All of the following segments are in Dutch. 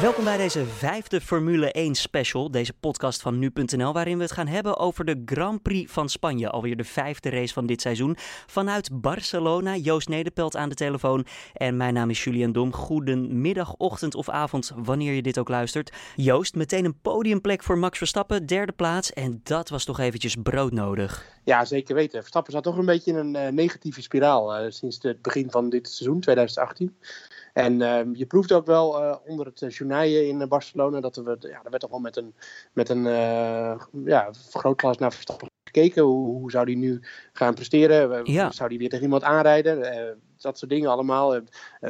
Welkom bij deze vijfde Formule 1 special, deze podcast van nu.nl, waarin we het gaan hebben over de Grand Prix van Spanje. Alweer de vijfde race van dit seizoen. Vanuit Barcelona, Joost Nederpelt aan de telefoon. En mijn naam is Julian Dom. Goedemiddag, ochtend of avond, wanneer je dit ook luistert. Joost, meteen een podiumplek voor Max Verstappen, derde plaats. En dat was toch eventjes broodnodig. Ja, zeker weten. Verstappen zat toch een beetje in een uh, negatieve spiraal uh, sinds het begin van dit seizoen, 2018. En uh, je proeft ook wel uh, onder het journaille in Barcelona dat er, ja, er werd toch wel met een, met een ja, vergrootglas naar Verstappen gekeken. Hoe, hoe zou die nu gaan presteren? Ja. Zou die weer tegen iemand aanrijden? Dat soort dingen allemaal.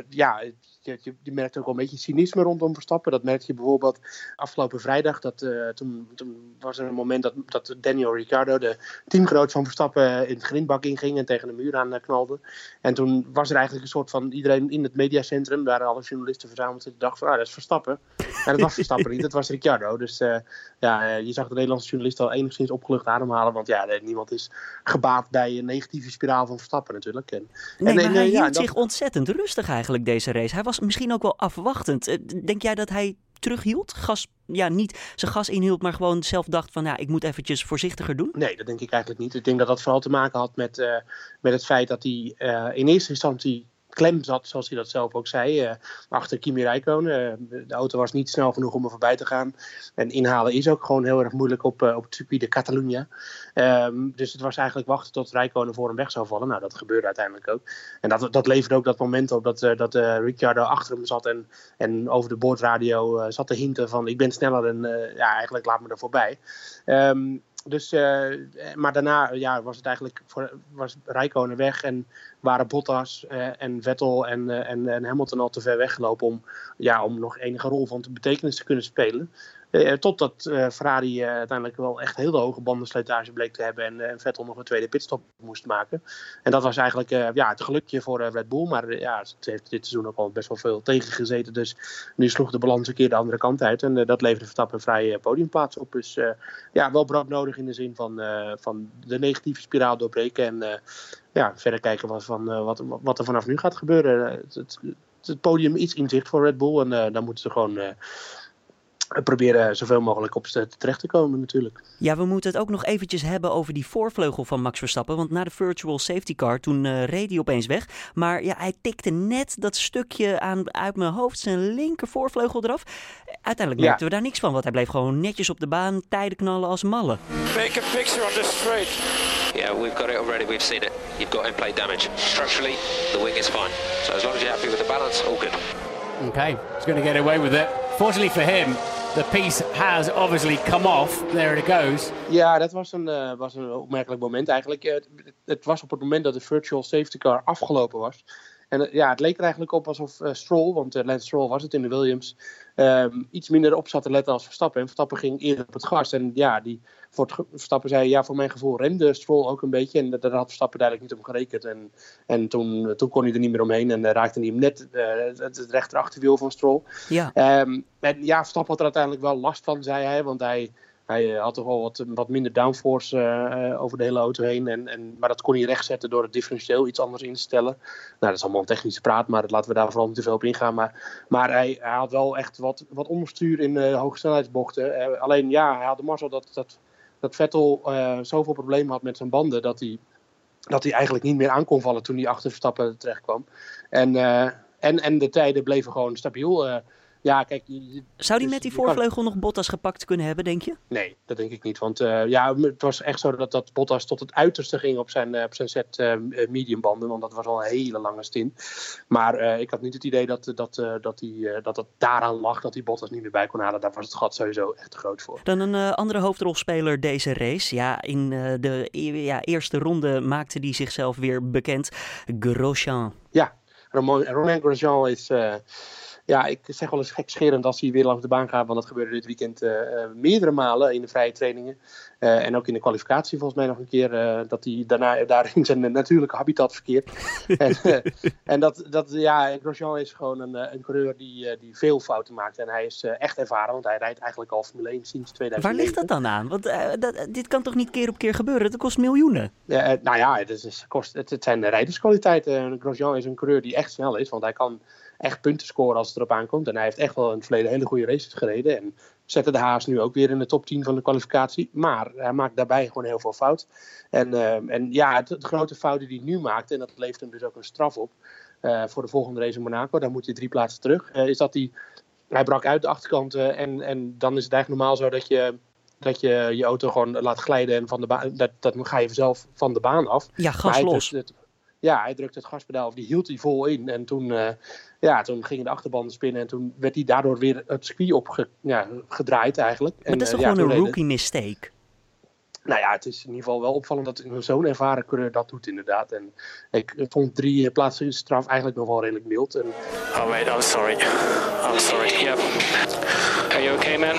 ja, je, je, merkt ook wel een beetje cynisme rondom Verstappen. Dat merk je bijvoorbeeld afgelopen vrijdag. Dat, uh, toen, toen, was er een moment dat, dat Daniel Ricciardo, de teamgenoot van Verstappen, in het grindbak inging en tegen de muur aan knalde. En toen was er eigenlijk een soort van iedereen in het mediacentrum, waar alle journalisten verzameld zitten, dacht van, ah, dat is Verstappen. En dat was Verstappen niet, dat was Ricciardo. Dus uh, ja, je zag de Nederlandse journalist al enigszins opgelucht ademhalen. Want ja, niemand is gebaat bij een negatieve spiraal van Verstappen natuurlijk. En, nee, en, maar en, hij hield ja, dat... zich ontzettend rustig eigenlijk deze race. Hij was misschien ook wel afwachtend. Denk jij dat hij terughield? Gas, ja, niet zijn gas inhield, maar gewoon zelf dacht van ja, ik moet eventjes voorzichtiger doen? Nee, dat denk ik eigenlijk niet. Ik denk dat dat vooral te maken had met, uh, met het feit dat hij uh, in eerste instantie klem zat, zoals hij dat zelf ook zei, uh, achter Kimi Räikkönen. Uh, de auto was niet snel genoeg om er voorbij te gaan. En inhalen is ook gewoon heel erg moeilijk op, uh, op het circuit de Catalunya. Um, dus het was eigenlijk wachten tot Räikkönen voor hem weg zou vallen. Nou, dat gebeurde uiteindelijk ook. En dat, dat leverde ook dat moment op dat, dat Ricciardo achter hem zat en, en over de boordradio zat te hinten van ik ben sneller en ja, eigenlijk laat me er voorbij. Um, dus, uh, maar daarna ja, was het eigenlijk voor, was Rijkonen weg en waren Bottas uh, en Vettel en, en, en, Hamilton al te ver weggelopen om, ja, om nog enige rol van betekenis te kunnen spelen. Uh, totdat uh, Ferrari uiteindelijk wel echt heel hoge bandenslijtage bleek te hebben en, Vettel nog een tweede pitstop moest maken. En dat was eigenlijk ja, het gelukje voor Red Bull. Maar ja, het heeft dit seizoen ook al best wel veel tegengezeten. Dus nu sloeg de balans een keer de andere kant uit. En dat leverde Verstappen een vrije podiumplaats op. Dus ja, wel brood nodig in de zin van, van de negatieve spiraal doorbreken. En ja, verder kijken wat, van, wat, wat er vanaf nu gaat gebeuren. Het, het, het podium iets in zicht voor Red Bull. En dan moeten ze gewoon proberen zoveel mogelijk op terecht te komen natuurlijk. Ja, we moeten het ook nog eventjes hebben over die voorvleugel van Max Verstappen. Want na de virtual safety car, toen uh, reed hij opeens weg. Maar ja, hij tikte net dat stukje aan, uit mijn hoofd, zijn linker voorvleugel eraf. Uiteindelijk merkten ja. we daar niks van, want hij bleef gewoon netjes op de baan, tijden knallen als mallen. Make a picture on the straight. Yeah, we've got it already, we've seen it. You've got in-play damage. Structurally, the wing is fine. So as long as you're happy with the balance, all good. Okay, he's going to get away with it. Fortunately for him, the piece has obviously come off. There it goes. Ja, dat was een, uh, was een opmerkelijk moment eigenlijk. Uh, het, het, was op het moment dat de virtual safety car afgelopen was. En uh, ja, het leek er eigenlijk op alsof Stroll, want Lance Stroll was het in de Williams, um, iets minder op zat te letten als Verstappen. En Verstappen ging eerder op het gas. En ja, die Verstappen zei, ja, voor mijn gevoel remde Stroll ook een beetje. En daar had Verstappen duidelijk niet op gerekend. En, en toen, toen kon hij er niet meer omheen. En raakte hij hem net uh, het, het rechterachterwiel van Stroll. Ja. Um, en ja, Verstappen had er uiteindelijk wel last van, zei hij. Want hij, hij had toch wel wat, wat minder downforce uh, over de hele auto heen. En, en, maar dat kon hij rechtzetten door het differentieel iets anders in te stellen. Nou, dat is allemaal een technische praat, maar laten we daar vooral niet te veel op ingaan. Maar, maar hij, hij had wel echt wat, wat onderstuur in uh, hoge snelheidsbochten. Alleen ja, hij had de mazzel dat, dat, dat Vettel zoveel problemen had met zijn banden dat hij, dat hij eigenlijk niet meer aan kon vallen toen hij achter Verstappen terecht kwam. En, en, en de tijden bleven gewoon stabiel. Ja, kijk, je, Zou die dus met die voorvleugel kan... nog Bottas gepakt kunnen hebben, denk je? Nee, dat denk ik niet. Want uh, ja, het was echt zo dat, dat Bottas tot het uiterste ging op zijn, uh, op zijn set uh, mediumbanden. Want dat was al een hele lange stint. Maar ik had niet het idee dat dat, dat, die, dat het daaraan lag dat hij Bottas niet meer bij kon halen. Daar was het gat sowieso echt te groot voor. Dan een andere hoofdrolspeler deze race. Ja, in de ja, eerste ronde maakte hij zichzelf weer bekend. Grosjean. Ja, Romain, Romain Grosjean is ja, ik zeg wel eens gekscherend als hij weer langs de baan gaat. Want dat gebeurde dit weekend meerdere malen in de vrije trainingen. en ook in de kwalificatie volgens mij nog een keer. dat hij daarna daar in zijn natuurlijke habitat verkeert. en, en dat, dat, ja, Grosjean is gewoon een, een coureur die, die veel fouten maakt. En hij is echt ervaren, want hij rijdt eigenlijk al Formule 1 sinds 2009. Waar ligt dat dan aan? Want dat, dit kan toch niet keer op keer gebeuren? Dat kost miljoenen. Nou ja, het, is, kost, het, het zijn de rijderskwaliteiten. Grosjean is een coureur die echt snel is, want hij kan echt punten scoren als het erop aankomt. En hij heeft echt wel in het verleden hele goede races gereden. En zette de Haas nu ook weer in de top 10 van de kwalificatie. Maar hij maakt daarbij gewoon heel veel fout. En, uh, en ja, de, grote fouten die hij nu maakt, en dat levert hem dus ook een straf op. Uh, voor de volgende race in Monaco, dan moet hij drie plaatsen terug. Uh, is dat hij, hij brak uit de achterkant. en, en dan is het eigenlijk normaal zo dat je dat je je auto gewoon laat glijden en van de baan, dat, dat ga je zelf van de baan af. Ja, gas los. Het, ja, hij drukte het gaspedaal, of die hield hij vol in. En toen, uh, ja, toen gingen de achterbanden spinnen en toen werd hij daardoor weer het circuit opgedraaid ja, eigenlijk. Maar en, dat is uh, toch gewoon een rookie mistake? Nou ja, het is in ieder geval wel opvallend dat zo'n ervaren coureur dat doet inderdaad. En ik vond drie plaatsen straf eigenlijk nog wel redelijk mild. En... Oh mate, I'm sorry. I'm sorry. Yep. Are you okay man?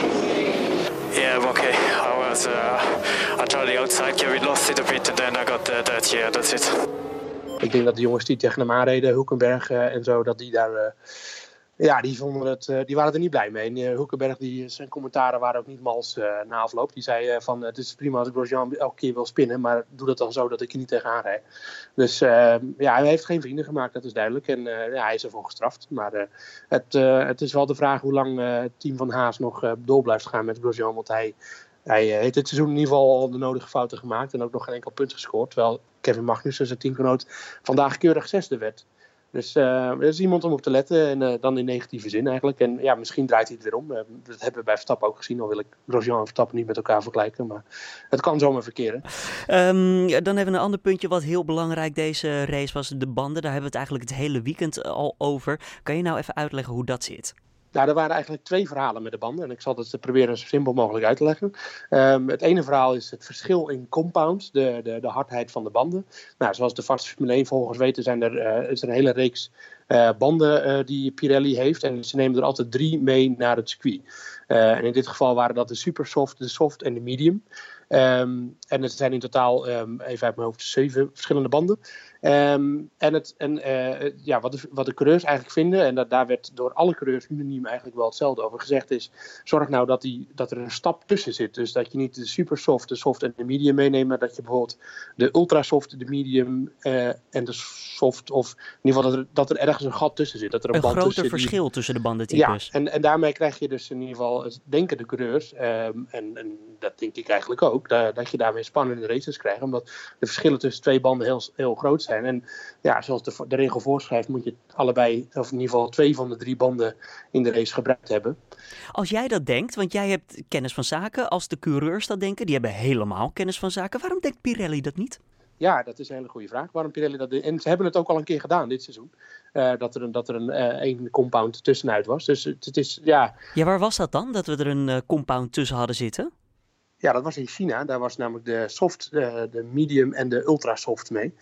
Yeah, I'm okay. I was, uh, I tried the outside, Kevin lost it a bit and then I got the, that, yeah, that's it. Ik denk dat de jongens die tegen hem aanreden, Hoekenberg uh, en zo, dat die daar... Uh, ja, die, vonden het, uh, die waren er niet blij mee. En Hoekenberg, die, zijn commentaren waren ook niet mals na afloop. Die zei van, het is prima als Grosjean elke keer wil spinnen, maar doe dat dan zo dat ik er niet tegenaan rijd. Dus ja, hij heeft geen vrienden gemaakt, dat is duidelijk. En hij is ervoor gestraft. Maar het, het is wel de vraag hoe lang het team van Haas nog door blijft gaan met Grosjean. Want hij, hij heeft dit seizoen in ieder geval al de nodige fouten gemaakt en ook nog geen enkel punt gescoord. Terwijl Kevin Magnussen, zijn teamgenoot, vandaag keurig zesde werd. Dus uh, er is iemand om op te letten. En uh, dan in negatieve zin eigenlijk. En ja, misschien draait hij het weer om. Dat hebben we bij Verstappen ook gezien. Al wil ik Grosjean en Verstappen niet met elkaar vergelijken. Maar het kan zomaar verkeren. Ja, dan hebben we een ander puntje wat heel belangrijk deze race was. De banden. Daar hebben we het eigenlijk het hele weekend al over. Kan je nou even uitleggen hoe dat zit? Nou, er waren eigenlijk twee verhalen met de banden. En ik zal het proberen zo simpel mogelijk uit te leggen. Um, het ene verhaal is het verschil in compounds, de, de, de hardheid van de banden. Nou, zoals de vaste Formule 1 volgers weten, zijn er, uh, is er een hele reeks uh, banden uh, die Pirelli heeft. En ze nemen er altijd drie mee naar het circuit. en in dit geval waren dat de super soft, de soft en de medium. Um, en er zijn in totaal, um, even uit mijn hoofd, zeven verschillende banden. Um, en het, en uh, ja, wat, de, wat de coureurs eigenlijk vinden, en dat, daar werd door alle coureurs unaniem eigenlijk wel hetzelfde over gezegd, is: zorg nou dat, die, dat er een stap tussen zit. Dus dat je niet de super soft, de soft en de medium meeneemt, maar dat je bijvoorbeeld de ultra soft, de medium uh, en de soft, of in ieder geval dat er, dat er ergens een gat tussen zit. Dat er een, een band groter tussen verschil die... tussen de bandentypes. Ja, en, en daarmee krijg je dus in ieder geval, denken de coureurs, en, en dat denk ik eigenlijk ook, dat, dat je daarmee spannende races krijgt, omdat de verschillen tussen twee banden heel, heel groot zijn. En ja, zoals de, de regel voorschrijft, moet je allebei, of in ieder geval twee van de drie banden in de race gebruikt hebben. Als jij dat denkt, want jij hebt kennis van zaken, als de coureurs dat denken, die hebben helemaal kennis van zaken, waarom denkt Pirelli dat niet? Ja, dat is een hele goede vraag. Waarom Pirelli dat En ze hebben het ook al een keer gedaan dit seizoen. Uh, dat er een, dat er een, uh, een compound tussenuit was. Dus het, het, is, ja... Ja, waar was dat dan? Dat we er een uh, compound tussen hadden zitten? Ja, dat was in China. Daar was namelijk de soft, de, de medium en de ultra soft mee.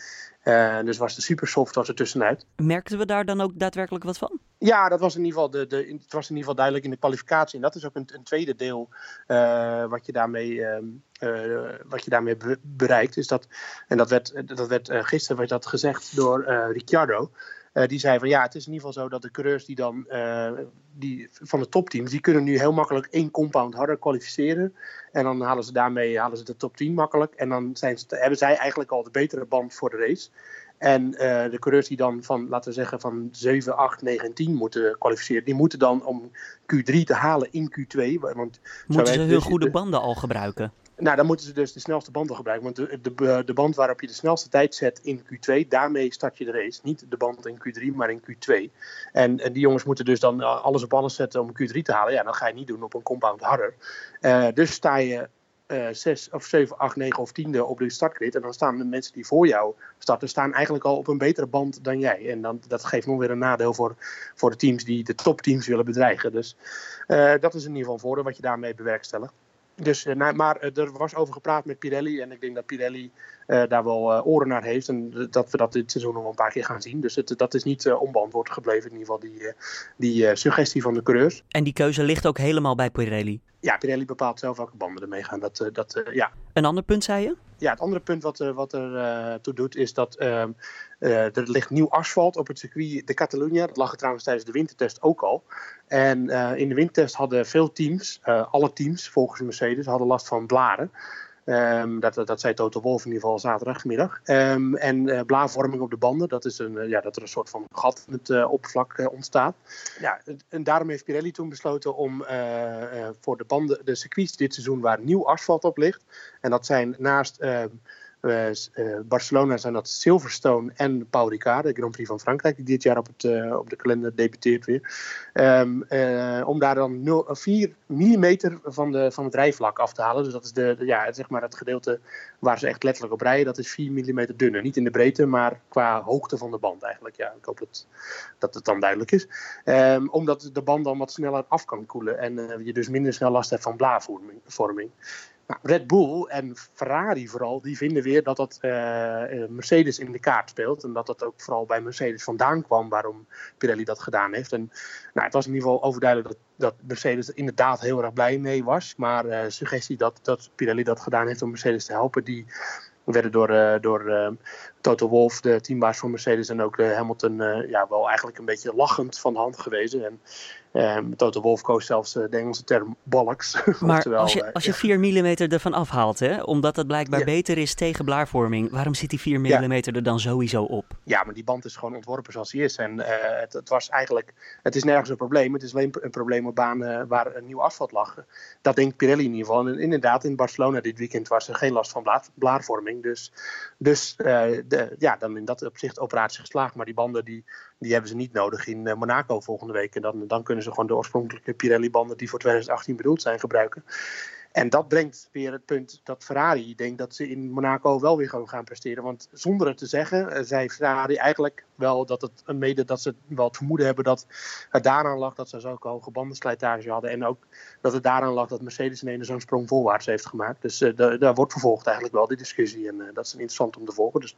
Uh, dus was de super soft was er tussenuit. Merkten we daar dan ook daadwerkelijk wat van? Ja, dat was in ieder geval, de, de, het was in ieder geval duidelijk in de kwalificatie. En dat is ook een, een tweede deel uh, wat je daarmee, uh, wat je daarmee bereikt. Is dat, en dat werd, dat werd gisteren werd dat gezegd door Ricciardo. Uh, die zei van ja, het is in ieder geval zo dat de coureurs die dan uh, die, van de topteams, die kunnen nu heel makkelijk één compound harder kwalificeren. En dan halen ze daarmee halen ze de top 10 makkelijk. En dan zijn ze, hebben zij eigenlijk al de betere band voor de race. En uh, de coureurs die dan van, laten we zeggen, van 7, 8, 9 en 10 moeten kwalificeren, die moeten dan om Q3 te halen in Q2. Want moeten ze hun dus, goede banden al gebruiken? Nou, dan moeten ze dus de snelste banden gebruiken. Want de, de, de band waarop je de snelste tijd zet in Q2, daarmee start je de race. Niet de band in Q3, maar in Q2. En, die jongens moeten dus dan alles op alles zetten om Q3 te halen. Ja, dat ga je niet doen op een compound harder. Uh, dus sta je uh, 6 of 7, 8, 9 of 10 op de startgrid. En dan staan de mensen die voor jou starten, staan eigenlijk al op een betere band dan jij. En dan, dat geeft nog weer een nadeel voor, voor de teams die de topteams willen bedreigen. Dus dat is in ieder geval een voordeel wat je daarmee bewerkstelligt. Dus, nou, maar er was over gepraat met Pirelli. En ik denk dat Pirelli daar wel oren naar heeft. En dat we dat dit seizoen nog een paar keer gaan zien. Dus het, dat is niet onbeantwoord gebleven, in ieder geval die, die suggestie van de coureurs. En die keuze ligt ook helemaal bij Pirelli? Ja, Pirelli bepaalt zelf welke banden er meegaan. Dat, dat, ja. Een ander punt, zei je? Ja, het andere punt wat, wat er toe doet, is dat ehm, er ligt nieuw asfalt op het circuit de Catalunya. Dat lag er trouwens tijdens de wintertest ook al. En in de wintertest hadden veel teams, alle teams volgens Mercedes, hadden last van blaren. Um, dat, dat zei Toto Wolf in ieder geval zaterdagmiddag. Um, en uh, op de banden, dat is een, uh, ja, dat er een soort van gat in het uh, oppervlak ontstaat. Ja, en daarom heeft Pirelli toen besloten om voor de banden, de circuits dit seizoen waar nieuw asfalt op ligt. En dat zijn naast ehm, Barcelona zijn dat Silverstone en Paul Ricard, de Grand Prix van Frankrijk, die dit jaar op, het, uh, op de kalender debuteert weer. Um, om daar dan 0, 4 mm van, de, van het rijvlak af te halen. Dus dat is de, ja, zeg maar het gedeelte waar ze echt letterlijk op rijden. Dat is 4 mm dunner. Niet in de breedte, maar qua hoogte van de band eigenlijk. Ja, ik hoop dat, dat het dan duidelijk is. Um, omdat de band dan wat sneller af kan koelen en je dus minder snel last hebt van blaarvorming. Nou, Red Bull en Ferrari vooral, die vinden weer dat dat uh, Mercedes in de kaart speelt. En dat dat ook vooral bij Mercedes vandaan kwam waarom Pirelli dat gedaan heeft. En nou, het was in ieder geval overduidelijk dat, dat Mercedes er inderdaad heel erg blij mee was. Maar uh, suggestie dat, dat Pirelli dat gedaan heeft om Mercedes te helpen, die werden door, door Toto Wolff, de teambaas van Mercedes en ook uh, Hamilton, ja, wel eigenlijk een beetje lachend van de hand gewezen. En Um, Toto Wolf koos zelfs uh, de Engelse term bollocks. Maar Oftewel, als je, als je 4 mm ervan afhaalt, hè, omdat het blijkbaar ja. beter is tegen blaarvorming, waarom zit die 4 mm ja. er dan sowieso op? Ja, maar die band is gewoon ontworpen zoals die is. En uh, het, het, was eigenlijk, het is nergens een probleem. Het is alleen een probleem op banen waar een nieuw asfalt lag. Dat denkt Pirelli in ieder geval. En inderdaad, in Barcelona dit weekend was er geen last van blaar, blaarvorming. Dus, dus uh, ja, dan in dat opzicht operatie geslaagd. Maar die banden die, die hebben ze niet nodig in Monaco volgende week. En dan, dan kunnen ze gewoon de oorspronkelijke Pirelli-banden die voor 2018 bedoeld zijn gebruiken. En dat brengt weer het punt dat Ferrari denkt dat ze in Monaco wel weer gewoon gaan presteren. Want zonder het te zeggen, eh, zei Ferrari eigenlijk wel dat het mede dat ze wel het vermoeden hebben dat het daaraan lag dat ze zo'n hoge bandenslijtage hadden. En ook dat het daaraan lag dat Mercedes in ene zo'n sprong voorwaarts heeft gemaakt. Dus uh, daar wordt vervolgd eigenlijk wel die discussie. En dat is interessant om te volgen. Dus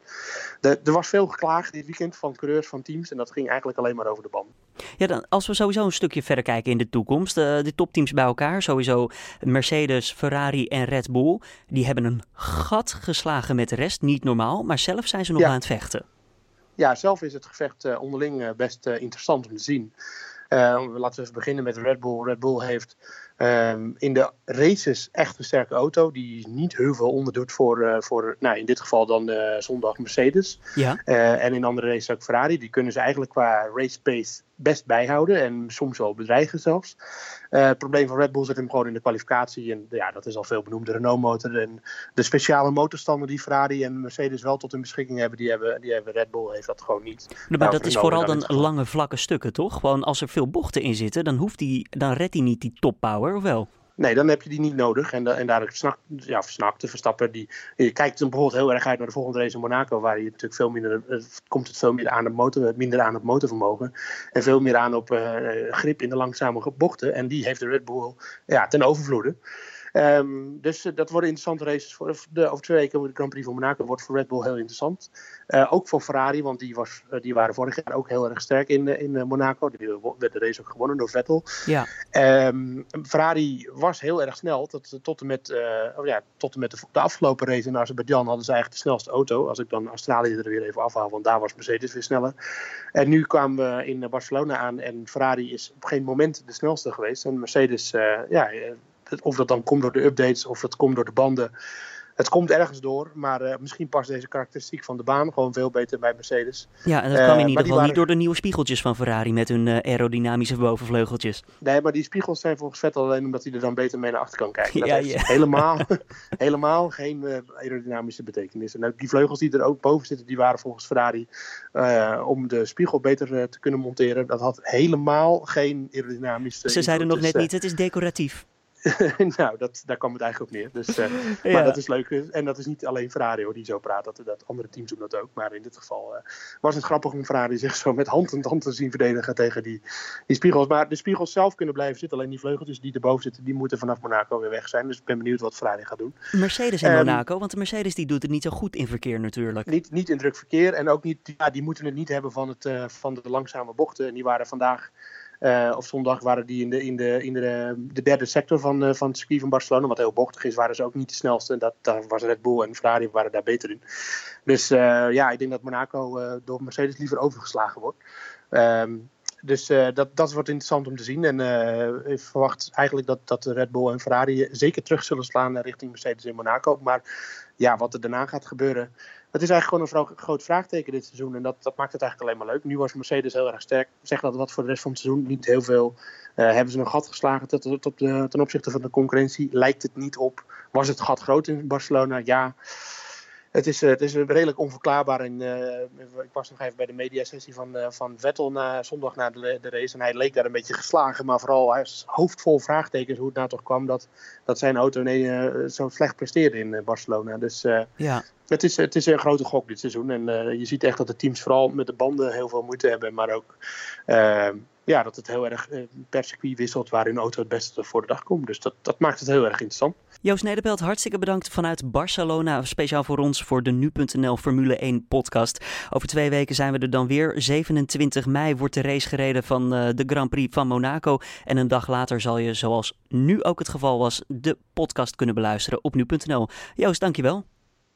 er was veel geklaagd dit weekend van coureurs van teams. En dat ging eigenlijk alleen maar over de banden. Ja, dan, als we sowieso een stukje verder kijken in de toekomst. Uh, de topteams bij elkaar, sowieso Mercedes, Ferrari en Red Bull. Die hebben een gat geslagen met de rest. Niet normaal, maar zelf zijn ze nog ja. aan het vechten. Ja, zelf is het gevecht uh, onderling uh, best interessant om te zien. laten we even beginnen met Red Bull. Red Bull heeft Um, in de races echt een sterke auto die niet heel veel onderdoet voor, uh, voor nou, in dit geval dan uh, zondag Mercedes. Ja. Uh, en in andere races ook Ferrari. Die kunnen ze eigenlijk qua race pace best bijhouden en soms wel bedreigen zelfs. het probleem van Red Bull zit hem gewoon in de kwalificatie. En ja, dat is al veel benoemd, de Renault motor. En de speciale motorstanden die Ferrari en Mercedes wel tot hun beschikking hebben, die hebben, die hebben Red Bull heeft dat gewoon niet. Maar nou, dat is vooral dan lange vlakke stukken, toch? Gewoon als er veel bochten in zitten, dan, hoeft die, dan redt hij niet die toppower of wel? Nee, dan heb je die niet nodig. En, en daar snakt, ja, snakte Verstappen. Die, je kijkt dan bijvoorbeeld heel erg uit naar de volgende race in Monaco. Waar je natuurlijk veel minder, komt het veel meer aan, de motor, minder aan op motorvermogen. En veel meer aan op uh, grip in de langzame bochten. En die heeft de Red Bull ja, ten overvloede. Um, dus uh, dat worden interessante races. Voor de, over twee weken de Grand Prix van Monaco wordt voor Red Bull heel interessant. Uh, ook voor Ferrari, want die, was, uh, die waren vorig jaar ook heel erg sterk in, in Monaco. Die werd de race ook gewonnen door Vettel. Ja. Um, Ferrari was heel erg snel. Tot, tot en met, oh ja, tot en met de, de, afgelopen race in Azerbeidzjan hadden ze eigenlijk de snelste auto. Als ik dan Australië er weer even afhaal, want daar was Mercedes weer sneller. En nu kwamen we in Barcelona aan en Ferrari is op geen moment de snelste geweest. En Mercedes, ja of dat dan komt door de updates of dat komt door de banden. Het komt ergens door, maar uh, misschien past deze karakteristiek van de baan gewoon veel beter bij Mercedes. Ja, en dat kwam in uh, ieder geval waren... niet door de nieuwe spiegeltjes van Ferrari met hun uh, aerodynamische bovenvleugeltjes. Nee, maar die spiegels zijn volgens Vettel alleen omdat hij er dan beter mee naar achter kan kijken. Dat ja, heeft ja. helemaal, helemaal geen aerodynamische betekenis. En die vleugels die er ook boven zitten, die waren volgens Ferrari om de spiegel beter te kunnen monteren. Dat had helemaal geen aerodynamische... Ze zeiden nog net niet, het is decoratief. nou, dat, daar kwam het eigenlijk op neer. Dus, uh, ja. Maar dat is leuk. En dat is niet alleen Ferrari hoor, die zo praat. Dat, dat andere teams doen dat ook. Maar in dit geval uh, was het grappig om Ferrari zich zo met hand en tand te zien verdedigen tegen die, die spiegels. Maar de spiegels zelf kunnen blijven zitten. Alleen die vleugeltjes die erboven zitten, die moeten vanaf Monaco weer weg zijn. Dus ik ben benieuwd wat Ferrari gaat doen. Mercedes in um, Monaco, want de Mercedes die doet het niet zo goed in verkeer natuurlijk. Niet, niet in druk verkeer. En ook niet, ja, die moeten het niet hebben van, het, uh, van de langzame bochten. En die waren vandaag of zondag waren die in de, in de, in de, de derde sector van, uh, van het circuit van Barcelona. Wat heel bochtig is, waren ze ook niet de snelste. Dat, daar was Red Bull en Ferrari waren daar beter in. Dus uh, ja, ik denk dat Monaco door Mercedes liever overgeslagen wordt. Um, dus dat, dat wordt interessant om te zien. En ik verwacht eigenlijk dat, dat Red Bull en Ferrari zeker terug zullen slaan richting Mercedes in Monaco. Maar ja, wat er daarna gaat gebeuren, het is eigenlijk gewoon een groot vraagteken dit seizoen. En dat, dat maakt het eigenlijk alleen maar leuk. Nu was Mercedes heel erg sterk. Zeg dat wat voor de rest van het seizoen niet heel veel. Uh, hebben ze een gat geslagen tot, de, ten opzichte van de concurrentie? Lijkt het niet op. Was het gat groot in Barcelona? Ja het is, het is redelijk onverklaarbaar. En, uh, ik was nog even bij de mediasessie van, uh, van Vettel na, zondag na de, de, race. En hij leek daar een beetje geslagen. Maar vooral hij hoofdvol vraagtekens hoe het nou toch kwam dat, dat zijn auto nee, uh, zo slecht presteerde in Barcelona. Dus ja. het, is, het is een grote gok dit seizoen. En je ziet echt dat de teams vooral met de banden heel veel moeite hebben. Maar ook ja, dat het heel erg per circuit wisselt waarin een auto het beste voor de dag komt. Dus dat, dat maakt het heel erg interessant. Joost Nederpelt, hartstikke bedankt vanuit Barcelona. Speciaal voor ons voor de Nu.nl Formule 1 podcast. Over twee weken zijn we er dan weer. 27 mei wordt de race gereden van uh, de Grand Prix van Monaco. En een dag later zal je, zoals nu ook het geval was, de podcast kunnen beluisteren op Nu.nl. Joost, dankjewel.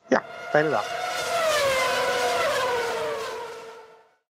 Ja, fijne dag.